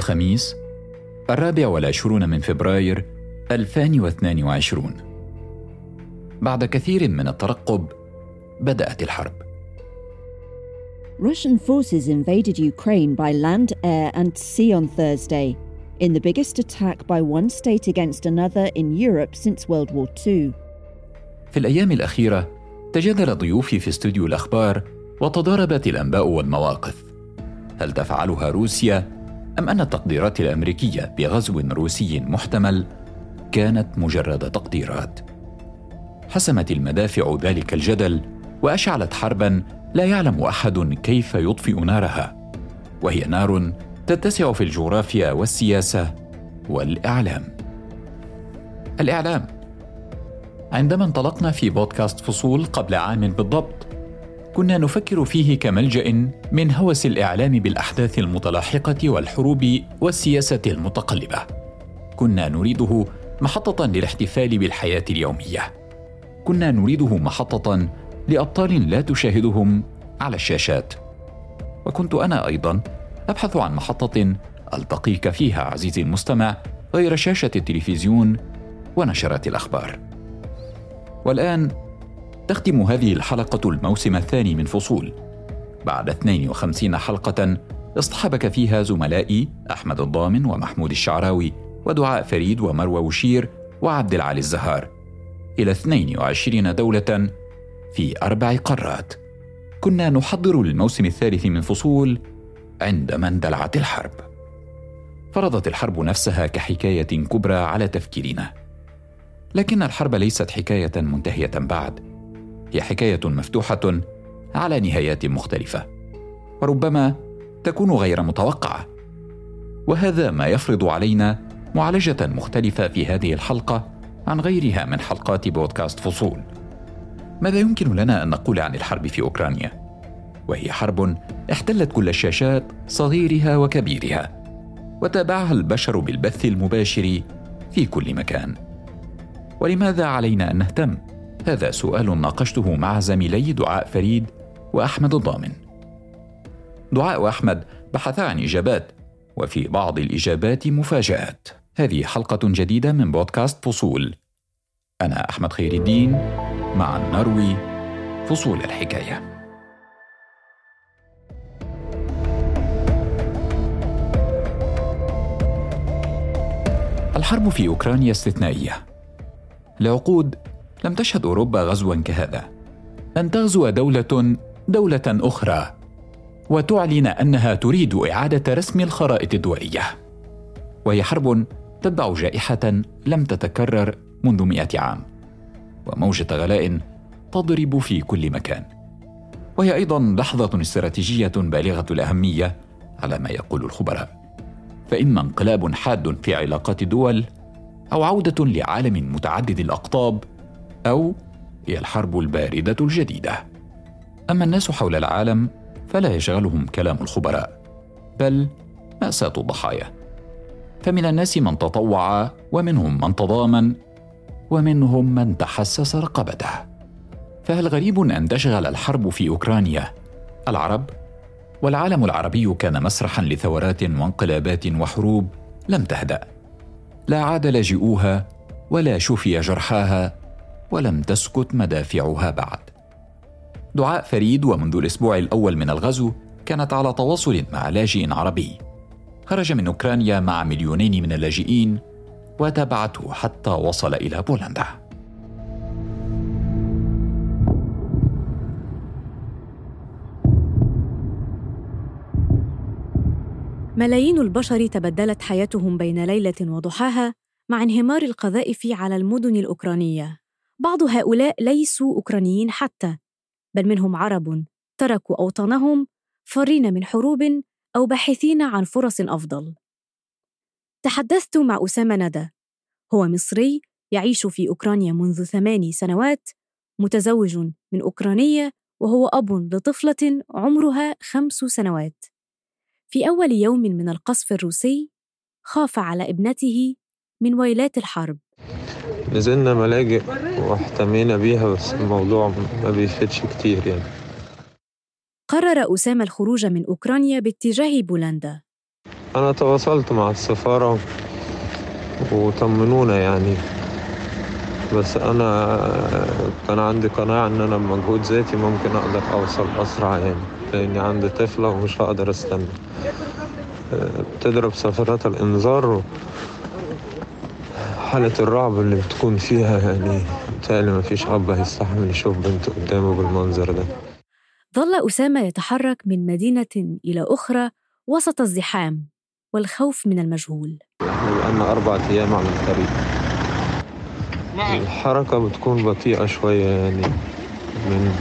الخميس الرابع والعشرون من فبراير 2022 بعد كثير من الترقب بدأت الحرب. Russian forces invaded Ukraine by land, air, and sea on Thursday, in the biggest attack by one state against another in Europe since World War II. في الأيام الأخيرة تجادل ضيوفي في استوديو الأخبار وتضاربت الأنباء والمواقف. هل تفعلها روسيا؟ أم أن التقديرات الأمريكية بغزو روسي محتمل؟ كانت مجرد تقديرات. حسمت المدافع ذلك الجدل وأشعلت حربا لا يعلم أحد كيف يطفئ نارها. وهي نار تتسع في الجغرافيا والسياسة والإعلام. الإعلام. عندما انطلقنا في بودكاست فصول قبل عام بالضبط كنا نفكر فيه كملجأ من هوس الإعلام بالأحداث المتلاحقة والحروب والسياسة المتقلبة. كنا نريده محطة للاحتفال بالحياة اليومية. كنا نريده محطة لأبطال لا تشاهدهم على الشاشات. وكنت أنا أيضا أبحث عن محطة ألتقيك فيها عزيزي المستمع غير شاشة التلفزيون ونشرات الأخبار. والآن تختم هذه الحلقة الموسم الثاني من فصول. بعد 52 حلقة اصطحبك فيها زملائي أحمد الضامن ومحمود الشعراوي ودعاء فريد ومروى وشير وعبد العالي الزهار. إلى 22 دولة في أربع قارات. كنا نحضر للموسم الثالث من فصول عندما اندلعت الحرب. فرضت الحرب نفسها كحكاية كبرى على تفكيرنا. لكن الحرب ليست حكاية منتهية بعد. هي حكاية مفتوحة على نهايات مختلفة وربما تكون غير متوقعة. وهذا ما يفرض علينا معالجة مختلفة في هذه الحلقة عن غيرها من حلقات بودكاست فصول. ماذا يمكن لنا أن نقول عن الحرب في أوكرانيا؟ وهي حرب احتلت كل الشاشات صغيرها وكبيرها وتابعها البشر بالبث المباشر في كل مكان. ولماذا علينا أن نهتم؟ هذا سؤال ناقشته مع زميلي دعاء فريد وأحمد الضامن. دعاء واحمد بحثا عن إجابات وفي بعض الإجابات مفاجآت. هذه حلقة جديدة من بودكاست فصول. أنا أحمد خير الدين مع نروي فصول الحكاية. الحرب في أوكرانيا استثنائية. لعقود لم تشهد أوروبا غزوا كهذا. ان تغزو دولة دولة أخرى. وتعلن أنها تريد إعادة رسم الخرائط الدولية. وهي حرب تتبع جائحة لم تتكرر منذ مئة عام. وموجة غلاء تضرب في كل مكان. وهي أيضا لحظة استراتيجية بالغة الأهمية على ما يقول الخبراء. فاما انقلاب حاد في علاقات الدول أو عودة لعالم متعدد الأقطاب أو هي الحرب الباردة الجديدة. أما الناس حول العالم فلا يشغلهم كلام الخبراء بل مأساة الضحايا فمن الناس من تطوع ومنهم من تضامن ومنهم من تحسس رقبته. فهل غريب أن تشغل الحرب في أوكرانيا؟ العرب؟ والعالم العربي كان مسرحا لثورات وانقلابات وحروب لم تهدأ. لا عاد لاجئوها ولا شفي جرحاها ولم تسكت مدافعها بعد. دعاء فريد ومنذ الأسبوع الأول من الغزو كانت على تواصل مع لاجئ عربي. خرج من أوكرانيا مع مليونين من اللاجئين وتابعته حتى وصل إلى بولندا. ملايين البشر تبدلت حياتهم بين ليلة وضحاها مع انهمار القذائف على المدن الأوكرانية. بعض هؤلاء ليسوا أوكرانيين حتى بل منهم عرب تركوا أوطانهم فرين من حروب أو باحثين عن فرص أفضل. تحدثت مع أسامة ندى هو مصري يعيش في أوكرانيا منذ ثماني سنوات متزوج من اوكرانيه وهو أب لطفلة عمرها خمس سنوات. في أول يوم من القصف الروسي خاف على ابنته من ويلات الحرب. نزلنا ملاجئ واحتمينا بيها بس الموضوع ما بيفيدش كتير يعني. قرر أسامة الخروج من أوكرانيا باتجاه بولندا. أنا تواصلت مع السفارة وطمنونا يعني بس أنا كان عندي قناعة إن أنا بمجهود ذاتي ممكن أقدر أوصل أسرع يعني لأني عندي طفلة ومش هقدر أستنى. بتضرب صفارات الإنذار حالة الرعب اللي بتكون فيها يعني بالتالي ما فيش أب هيستحمل يشوف بنته قدامه بالمنظر ده. ظل أسامة يتحرك من مدينة إلى أخرى وسط الزحام والخوف من المجهول. إحنا بقالنا أربع أيام على الطريق. الحركة بتكون بطيئة شوية يعني من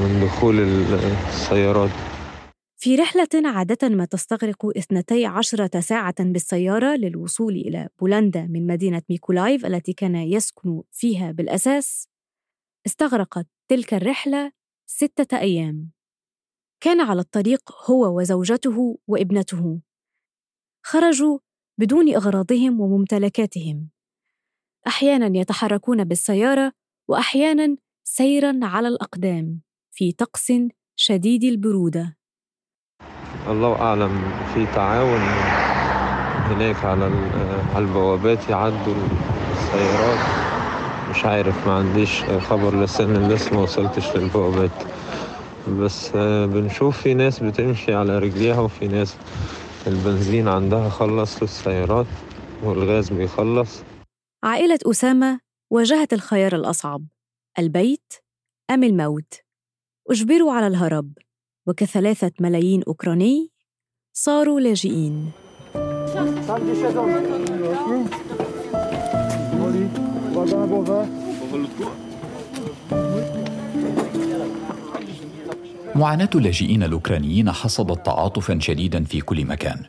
من دخول السيارات. في رحلة عادة ما تستغرق اثنتي عشرة ساعة بالسيارة للوصول إلى بولندا من مدينة ميكولايف التي كان يسكن فيها بالأساس استغرقت تلك الرحلة ستة أيام. كان على الطريق هو وزوجته وابنته. خرجوا بدون أغراضهم وممتلكاتهم. أحيانا يتحركون بالسيارة وأحيانا سيرا على الأقدام في طقس شديد البرودة. الله أعلم في تعاون هناك على على البوابات يعدوا السيارات. مش عارف ما عنديش خبر لسه إن لسه ما وصلتش للبوابات. بس بنشوف في ناس بتمشي على رجليها وفي ناس البنزين عندها خلص في السيارات والغاز بيخلص. عائلة أسامة واجهت الخيار الأصعب البيت أم الموت؟ أجبروا على الهرب. وكثلاثة ملايين أوكراني صاروا لاجئين. معاناة اللاجئين الأوكرانيين حصدت تعاطفا شديدا في كل مكان.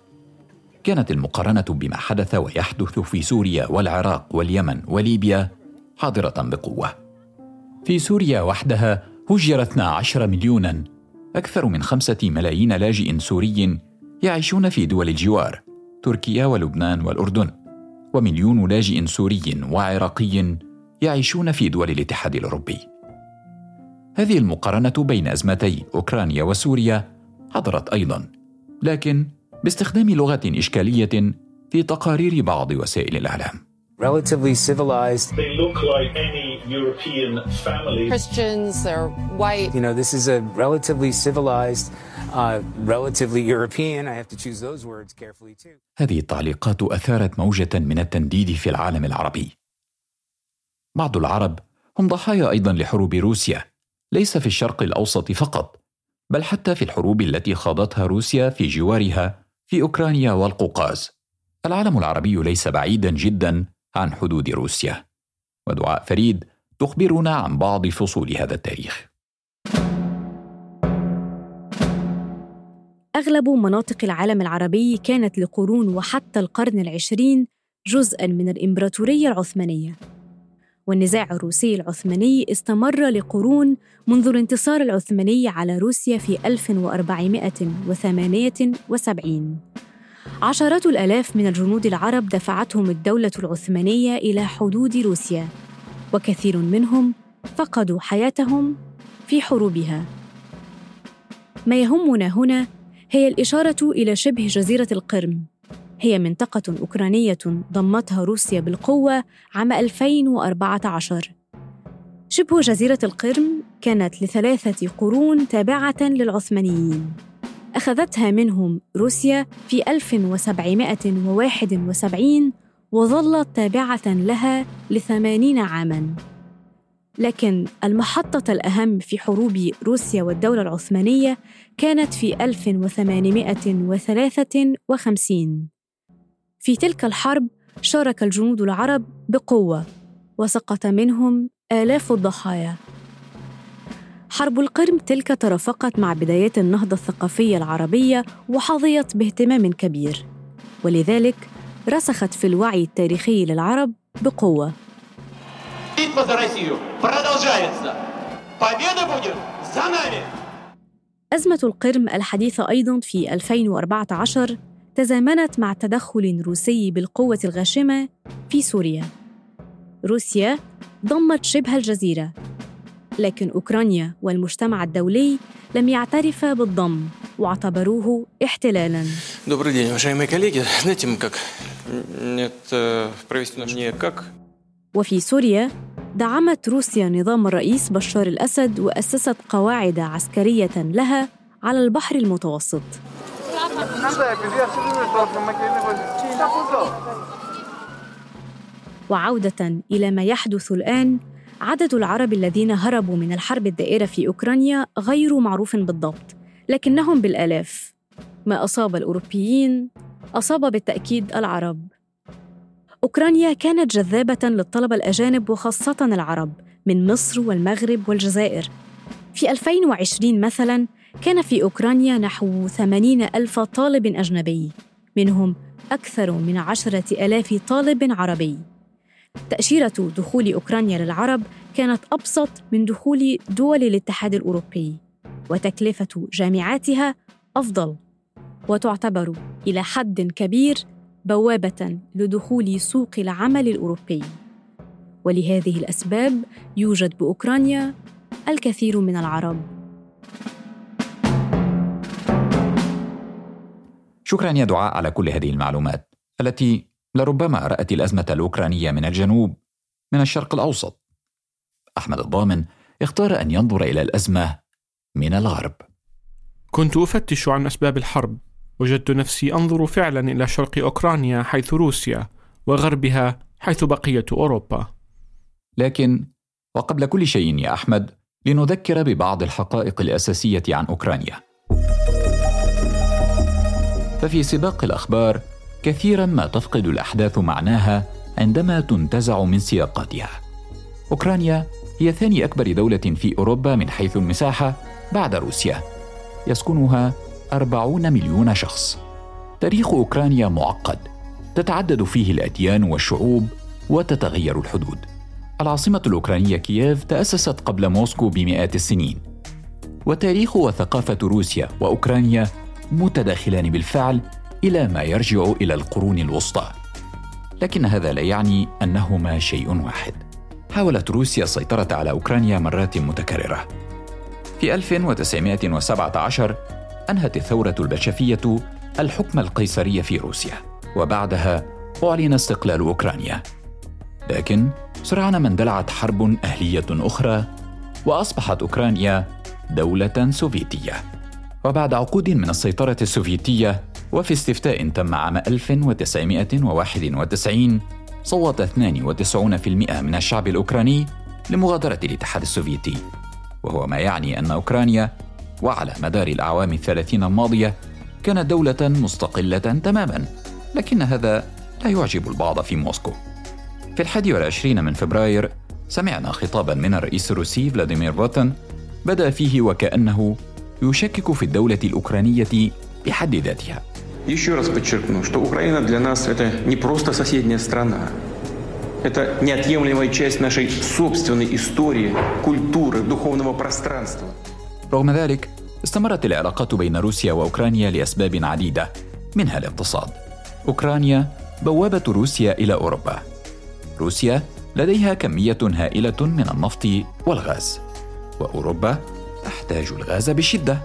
كانت المقارنة بما حدث ويحدث في سوريا والعراق واليمن وليبيا حاضرة بقوة. في سوريا وحدها هجر 12 مليونا أكثر من خمسة ملايين لاجئ سوري يعيشون في دول الجوار تركيا ولبنان والأردن. ومليون لاجئ سوري وعراقي يعيشون في دول الاتحاد الأوروبي. هذه المقارنة بين أزمتي أوكرانيا وسوريا حضرت أيضا لكن باستخدام لغة إشكالية في تقارير بعض وسائل الإعلام. Relatively civilized. They look like any European family. Christians, they're white. You know, this is a relatively civilized, uh, relatively European. I have to choose those words carefully too. هذه التعليقات أثارت موجة من التنديد في العالم العربي. بعض العرب هم ضحايا أيضا لحروب روسيا، ليس في الشرق الأوسط فقط، بل حتى في الحروب التي خاضتها روسيا في جوارها في أوكرانيا والقوقاز. العالم العربي ليس بعيدا جدا عن حدود روسيا ودعاء فريد تخبرنا عن بعض فصول هذا التاريخ. أغلب مناطق العالم العربي كانت لقرون وحتى القرن العشرين جزءاً من الإمبراطورية العثمانية. والنزاع الروسي العثماني استمر لقرون منذ الانتصار العثماني على روسيا في 1478 عشرات الآلاف من الجنود العرب دفعتهم الدولة العثمانية إلى حدود روسيا. وكثير منهم فقدوا حياتهم في حروبها. ما يهمنا هنا هي الإشارة إلى شبه جزيرة القرم. هي منطقة أوكرانية ضمتها روسيا بالقوة عام 2014 شبه جزيرة القرم كانت لثلاثة قرون تابعة للعثمانيين. أخذتها منهم روسيا في 1771 وظلت تابعة لها لثمانين عاماً. لكن المحطة الأهم في حروب روسيا والدولة العثمانية كانت في 1853 في تلك الحرب شارك الجنود العرب بقوة وسقط منهم آلاف الضحايا. حرب القرم تلك ترافقت مع بدايات النهضة الثقافية العربية وحظيت باهتمام كبير. ولذلك رسخت في الوعي التاريخي للعرب بقوة. أزمة القرم الحديثة أيضاً في 2014 تزامنت مع تدخل روسي بالقوة الغاشمة في سوريا. روسيا ضمت شبه الجزيرة. لكن أوكرانيا والمجتمع الدولي لم يعترفا بالضم واعتبروه احتلالاً Добрый день, уважаемые коллеги. Знаете, мы как... Нет, э, провести наш... Не как... وفي سوريا دعمت روسيا نظام الرئيس بشار الأسد وأسست قواعد عسكرية لها على البحر المتوسط وعودة إلى ما يحدث الآن عدد العرب الذين هربوا من الحرب الدائرة في أوكرانيا غير معروف بالضبط لكنهم بالآلاف. ما أصاب الأوروبيين؟ أصاب بالتأكيد العرب. أوكرانيا كانت جذابة للطلبة الأجانب وخاصة العرب من مصر والمغرب والجزائر. في 2020 مثلاً كان في أوكرانيا نحو 80 ألف طالب أجنبي منهم أكثر من عشرة ألاف طالب عربي. تأشيرة دخول أوكرانيا للعرب كانت أبسط من دخول دول الاتحاد الأوروبي وتكلفة جامعاتها أفضل. وتعتبر إلى حد كبير بوابة لدخول سوق العمل الأوروبي. ولهذه الأسباب يوجد بأوكرانيا الكثير من العرب. شكرا يا دعاء على كل هذه المعلومات التي لربما رأت الأزمة الأوكرانية من الجنوب من الشرق الأوسط. أحمد الضامن اختار أن ينظر إلى الأزمة من الغرب. كنت أفتش عن أسباب الحرب وجدت نفسي أنظر فعلا إلى شرق أوكرانيا حيث روسيا وغربها حيث بقية أوروبا. لكن وقبل كل شيء يا أحمد لنذكر ببعض الحقائق الأساسية عن أوكرانيا. ففي سباق الأخبار كثيرا ما تفقد الأحداث معناها عندما تنتزع من سياقاتها. أوكرانيا هي ثاني أكبر دولة في أوروبا من حيث المساحة بعد روسيا. يسكنها أربعون مليون شخص. تاريخ أوكرانيا معقد. تتعدد فيه الأديان والشعوب وتتغير الحدود. العاصمة الأوكرانية كييف تأسست قبل موسكو بمئات السنين. وتاريخ وثقافة روسيا وأوكرانيا متداخلان بالفعل إلى ما يرجع إلى القرون الوسطى. لكن هذا لا يعني أنهما شيء واحد. حاولت روسيا السيطرة على أوكرانيا مرات متكررة. في 1917 أنهت الثورة البلشفية الحكم القيصري في روسيا وبعدها أعلن استقلال أوكرانيا. لكن سرعان ما اندلعت حرب أهلية أخرى وأصبحت أوكرانيا دولة سوفيتية. وبعد عقود من السيطرة السوفيتية وفي استفتاء تم عام 1991 صوت 92% من الشعب الأوكراني لمغادرة الاتحاد السوفيتي. وهو ما يعني أن أوكرانيا وعلى مدار الأعوام الثلاثين الماضية كانت دولة مستقلة تماما لكن هذا لا يعجب البعض في موسكو. في الحادي والعشرين من فبراير سمعنا خطابا من الرئيس الروسي فلاديمير بوتين بدأ فيه وكأنه يشكك في الدولة الأوكرانية بحد ذاتها. Еще раз подчеркну, что Украина для нас это не просто соседняя страна. Это неотъемлемая часть нашей собственной истории, культуры, духовного пространства. رغم ذلك استمرت العلاقات بين روسيا واوكرانيا لاسباب عديده منها الاقتصاد. اوكرانيا بوابه روسيا الى اوروبا. روسيا لديها كميه هائله من النفط والغاز. واوروبا تحتاج الغاز بشده.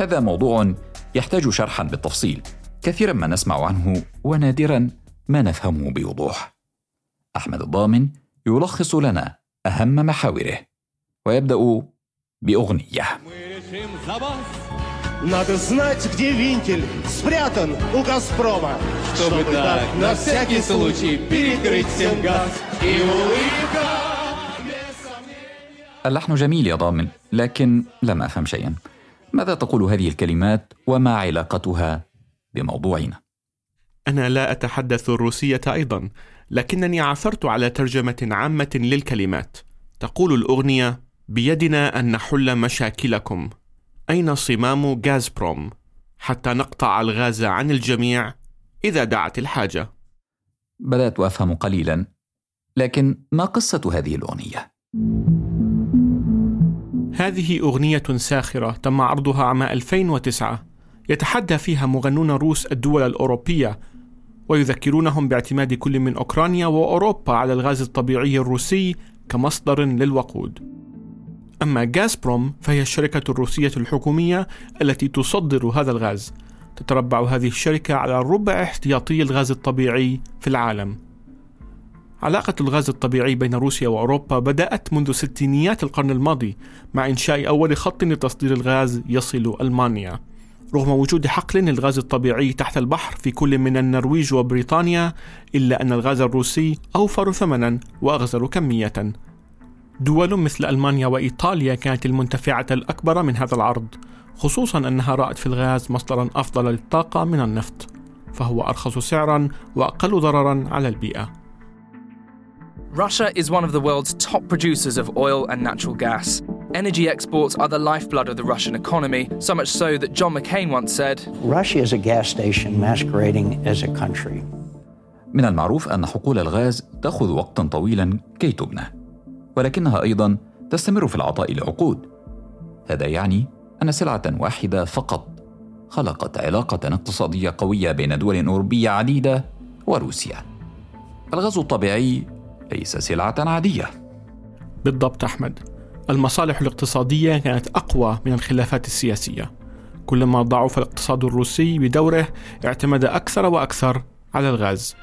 هذا موضوع يحتاج شرحا بالتفصيل. كثيرا ما نسمع عنه ونادرا ما نفهمه بوضوح. احمد الضامن يلخص لنا اهم محاوره ويبدا باغنيه Надо знать, где винтель спрятан у «Газпрома», чтобы так на всякий случай перекрыть всем газ. И улыбка اللحن جميل يا ضامن لكن لم افهم شيئا ماذا تقول هذه الكلمات وما علاقتها بموضوعنا أنا لا أتحدث الروسية أيضا لكنني عثرت على ترجمة عامة للكلمات. تقول الأغنية بيدنا أن نحل مشاكلكم أين صمام غازبروم؟ حتى نقطع الغاز عن الجميع إذا دعت الحاجة. بدأت أفهم قليلا لكن ما قصة هذه الأغنية؟ هذه أغنية ساخرة تم عرضها عام 2009 يتحدى فيها مغنون روس الدول الأوروبية ويذكرونهم باعتماد كل من أوكرانيا وأوروبا على الغاز الطبيعي الروسي كمصدر للوقود. أما غازبروم فهي الشركة الروسية الحكومية التي تصدر هذا الغاز. تتربع هذه الشركة على ربع احتياطي الغاز الطبيعي في العالم. علاقة الغاز الطبيعي بين روسيا وأوروبا بدأت منذ ستينيات القرن الماضي مع إنشاء أول خط لتصدير الغاز يصل ألمانيا. رغم وجود حقل للغاز الطبيعي تحت البحر في كل من النرويج وبريطانيا إلا أن الغاز الروسي أوفر ثمنا وأغزر كمية دول مثل ألمانيا وإيطاليا كانت المنتفعة الأكبر من هذا العرض خصوصا أنها رأت في الغاز مصدرا أفضل للطاقة من النفط فهو أرخص سعرا وأقل ضررا على البيئة Russia is one of the world's top producers of oil and natural gas. Energy exports are the lifeblood of the Russian economy, so much so that John McCain once said Russia is a gas station masquerading as a country. من المعروف أن حقول الغاز تأخذ وقتا طويلا كي تبنى ولكنها أيضا تستمر في العطاء لعقود. هذا يعني أن سلعة واحدة فقط خلقت علاقة اقتصادية قوية بين دول أوروبية عديدة وروسيا. الغاز الطبيعي ليس سلعة عادية. بالضبط أحمد. المصالح الاقتصادية كانت أقوى من الخلافات السياسية كلما ضعف الاقتصاد الروسي بدوره اعتمد أكثر وأكثر على الغاز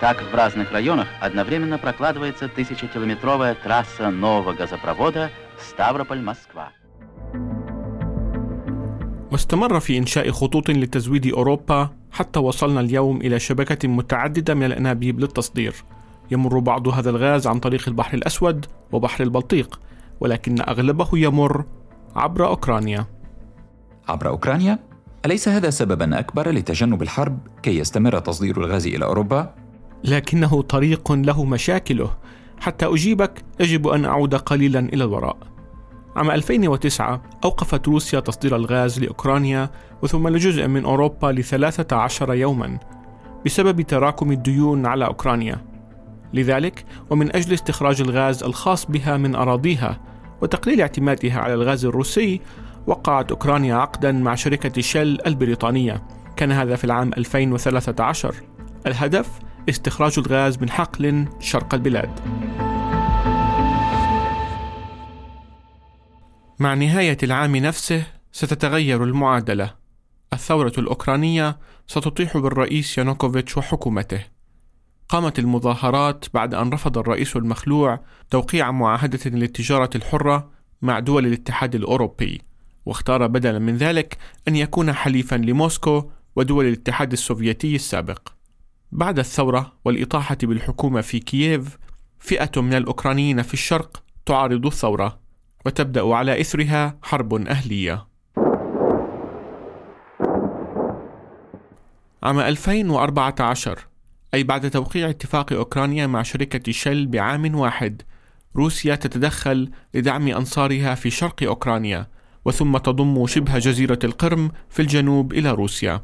Так в разных районах одновременно прокладывается тысячекилометровая трасса нового газопровода Ставрополь-Москва. واستمر في إنشاء خطوط لتزويد أوروبا حتى وصلنا اليوم إلى شبكة متعددة من الأنابيب للتصدير يمر بعض هذا الغاز عن طريق البحر الأسود وبحر البلطيق ولكن أغلبه يمر عبر أوكرانيا عبر أوكرانيا؟ أليس هذا سببا أكبر لتجنب الحرب كي يستمر تصدير الغاز إلى أوروبا؟ لكنه طريق له مشاكله حتى أجيبك يجب أن أعود قليلا إلى الوراء عام 2009 أوقفت روسيا تصدير الغاز لأوكرانيا وثم لجزء من أوروبا لثلاثة عشر يوما بسبب تراكم الديون على أوكرانيا لذلك ومن أجل استخراج الغاز الخاص بها من أراضيها وتقليل اعتمادها على الغاز الروسي وقعت أوكرانيا عقدا مع شركة شيل البريطانية. كان هذا في العام 2013 الهدف استخراج الغاز من حقل شرق البلاد. مع نهاية العام نفسه ستتغير المعادلة. الثورة الأوكرانية ستطيح بالرئيس يانوكوفيتش وحكومته. قامت المظاهرات بعد أن رفض الرئيس المخلوع توقيع معاهدة للتجارة الحرة مع دول الاتحاد الأوروبي واختار بدلا من ذلك أن يكون حليفا لموسكو ودول الاتحاد السوفيتي السابق. بعد الثورة والإطاحة بالحكومة في كييف فئة من الأوكرانيين في الشرق تعارض الثورة وتبدأ على إثرها حرب أهلية. عام 2014 أي بعد توقيع اتفاق أوكرانيا مع شركة شل بعام واحد روسيا تتدخل لدعم أنصارها في شرق أوكرانيا وثم تضم شبه جزيرة القرم في الجنوب إلى روسيا.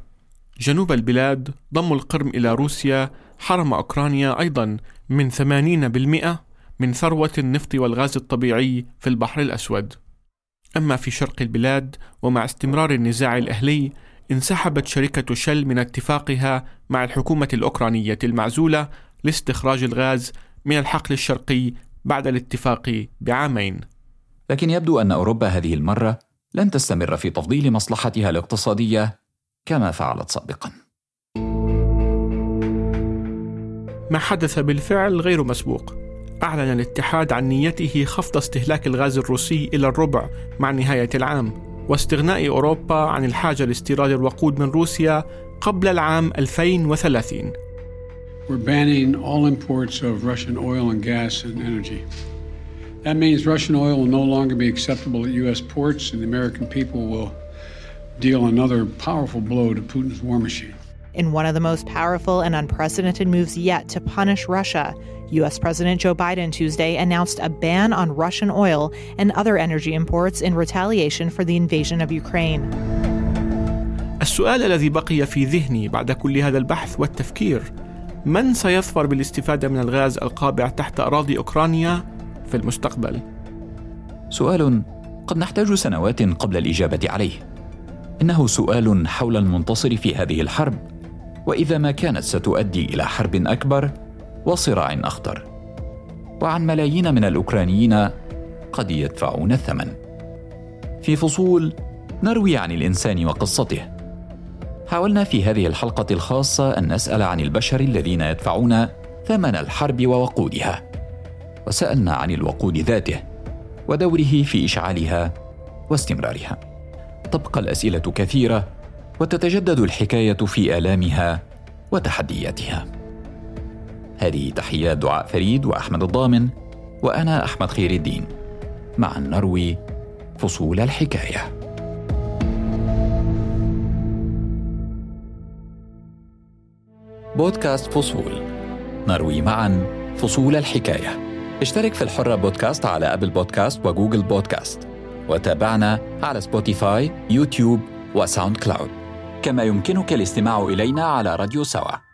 جنوب البلاد ضم القرم إلى روسيا حرم أوكرانيا أيضا من 80% من ثروة النفط والغاز الطبيعي في البحر الأسود. أما في شرق البلاد ومع استمرار النزاع الأهلي انسحبت شركة شل من اتفاقها مع الحكومة الأوكرانية المعزولة لاستخراج الغاز من الحقل الشرقي بعد الاتفاق بعامين. لكن يبدو أن أوروبا هذه المرة لن تستمر في تفضيل مصلحتها الاقتصادية كما فعلت سابقا. ما حدث بالفعل غير مسبوق. أعلن الاتحاد عن نيته خفض استهلاك الغاز الروسي إلى الربع مع نهاية العام واستغناء أوروبا عن الحاجة لاستيراد الوقود من روسيا قبل العام 2030 We're banning all imports of Russian oil and gas and energy. That means Russian oil will no longer be acceptable at U.S. ports, and the American people will deal another powerful blow to Putin's war machine. In one of the most powerful and unprecedented moves yet to punish Russia, U.S. President Joe Biden Tuesday announced a ban on Russian oil and other energy imports in retaliation for the invasion of Ukraine. السؤال الذي بقي في ذهني بعد كل هذا البحث والتفكير من سيظفر بالاستفادة من الغاز القابع تحت أراضي أوكرانيا في المستقبل؟ سؤال قد نحتاج سنوات قبل الإجابة عليه. إنه سؤال حول المنتصر في هذه الحرب، وإذا ما كانت ستؤدي إلى حرب أكبر وصراع أخطر. وعن ملايين من الأوكرانيين قد يدفعون الثمن. في فصول نروي عن الإنسان وقصته. حاولنا في هذه الحلقة الخاصة أن نسأل عن البشر الذين يدفعون ثمن الحرب ووقودها. وسألنا عن الوقود ذاته ودوره في إشعالها واستمرارها. تبقى الأسئلة كثيرة وتتجدد الحكاية في آلامها وتحدياتها. هذه تحيات دعاء فريد وأحمد الضامن وأنا أحمد خير الدين. معا نروي فصول الحكاية. بودكاست فصول. نروي معا فصول الحكاية. اشترك في الحرة بودكاست على أبل بودكاست وجوجل بودكاست. وتابعنا على سبوتيفاي يوتيوب وساوند كلاود. كما يمكنك الاستماع إلينا على راديو سوا.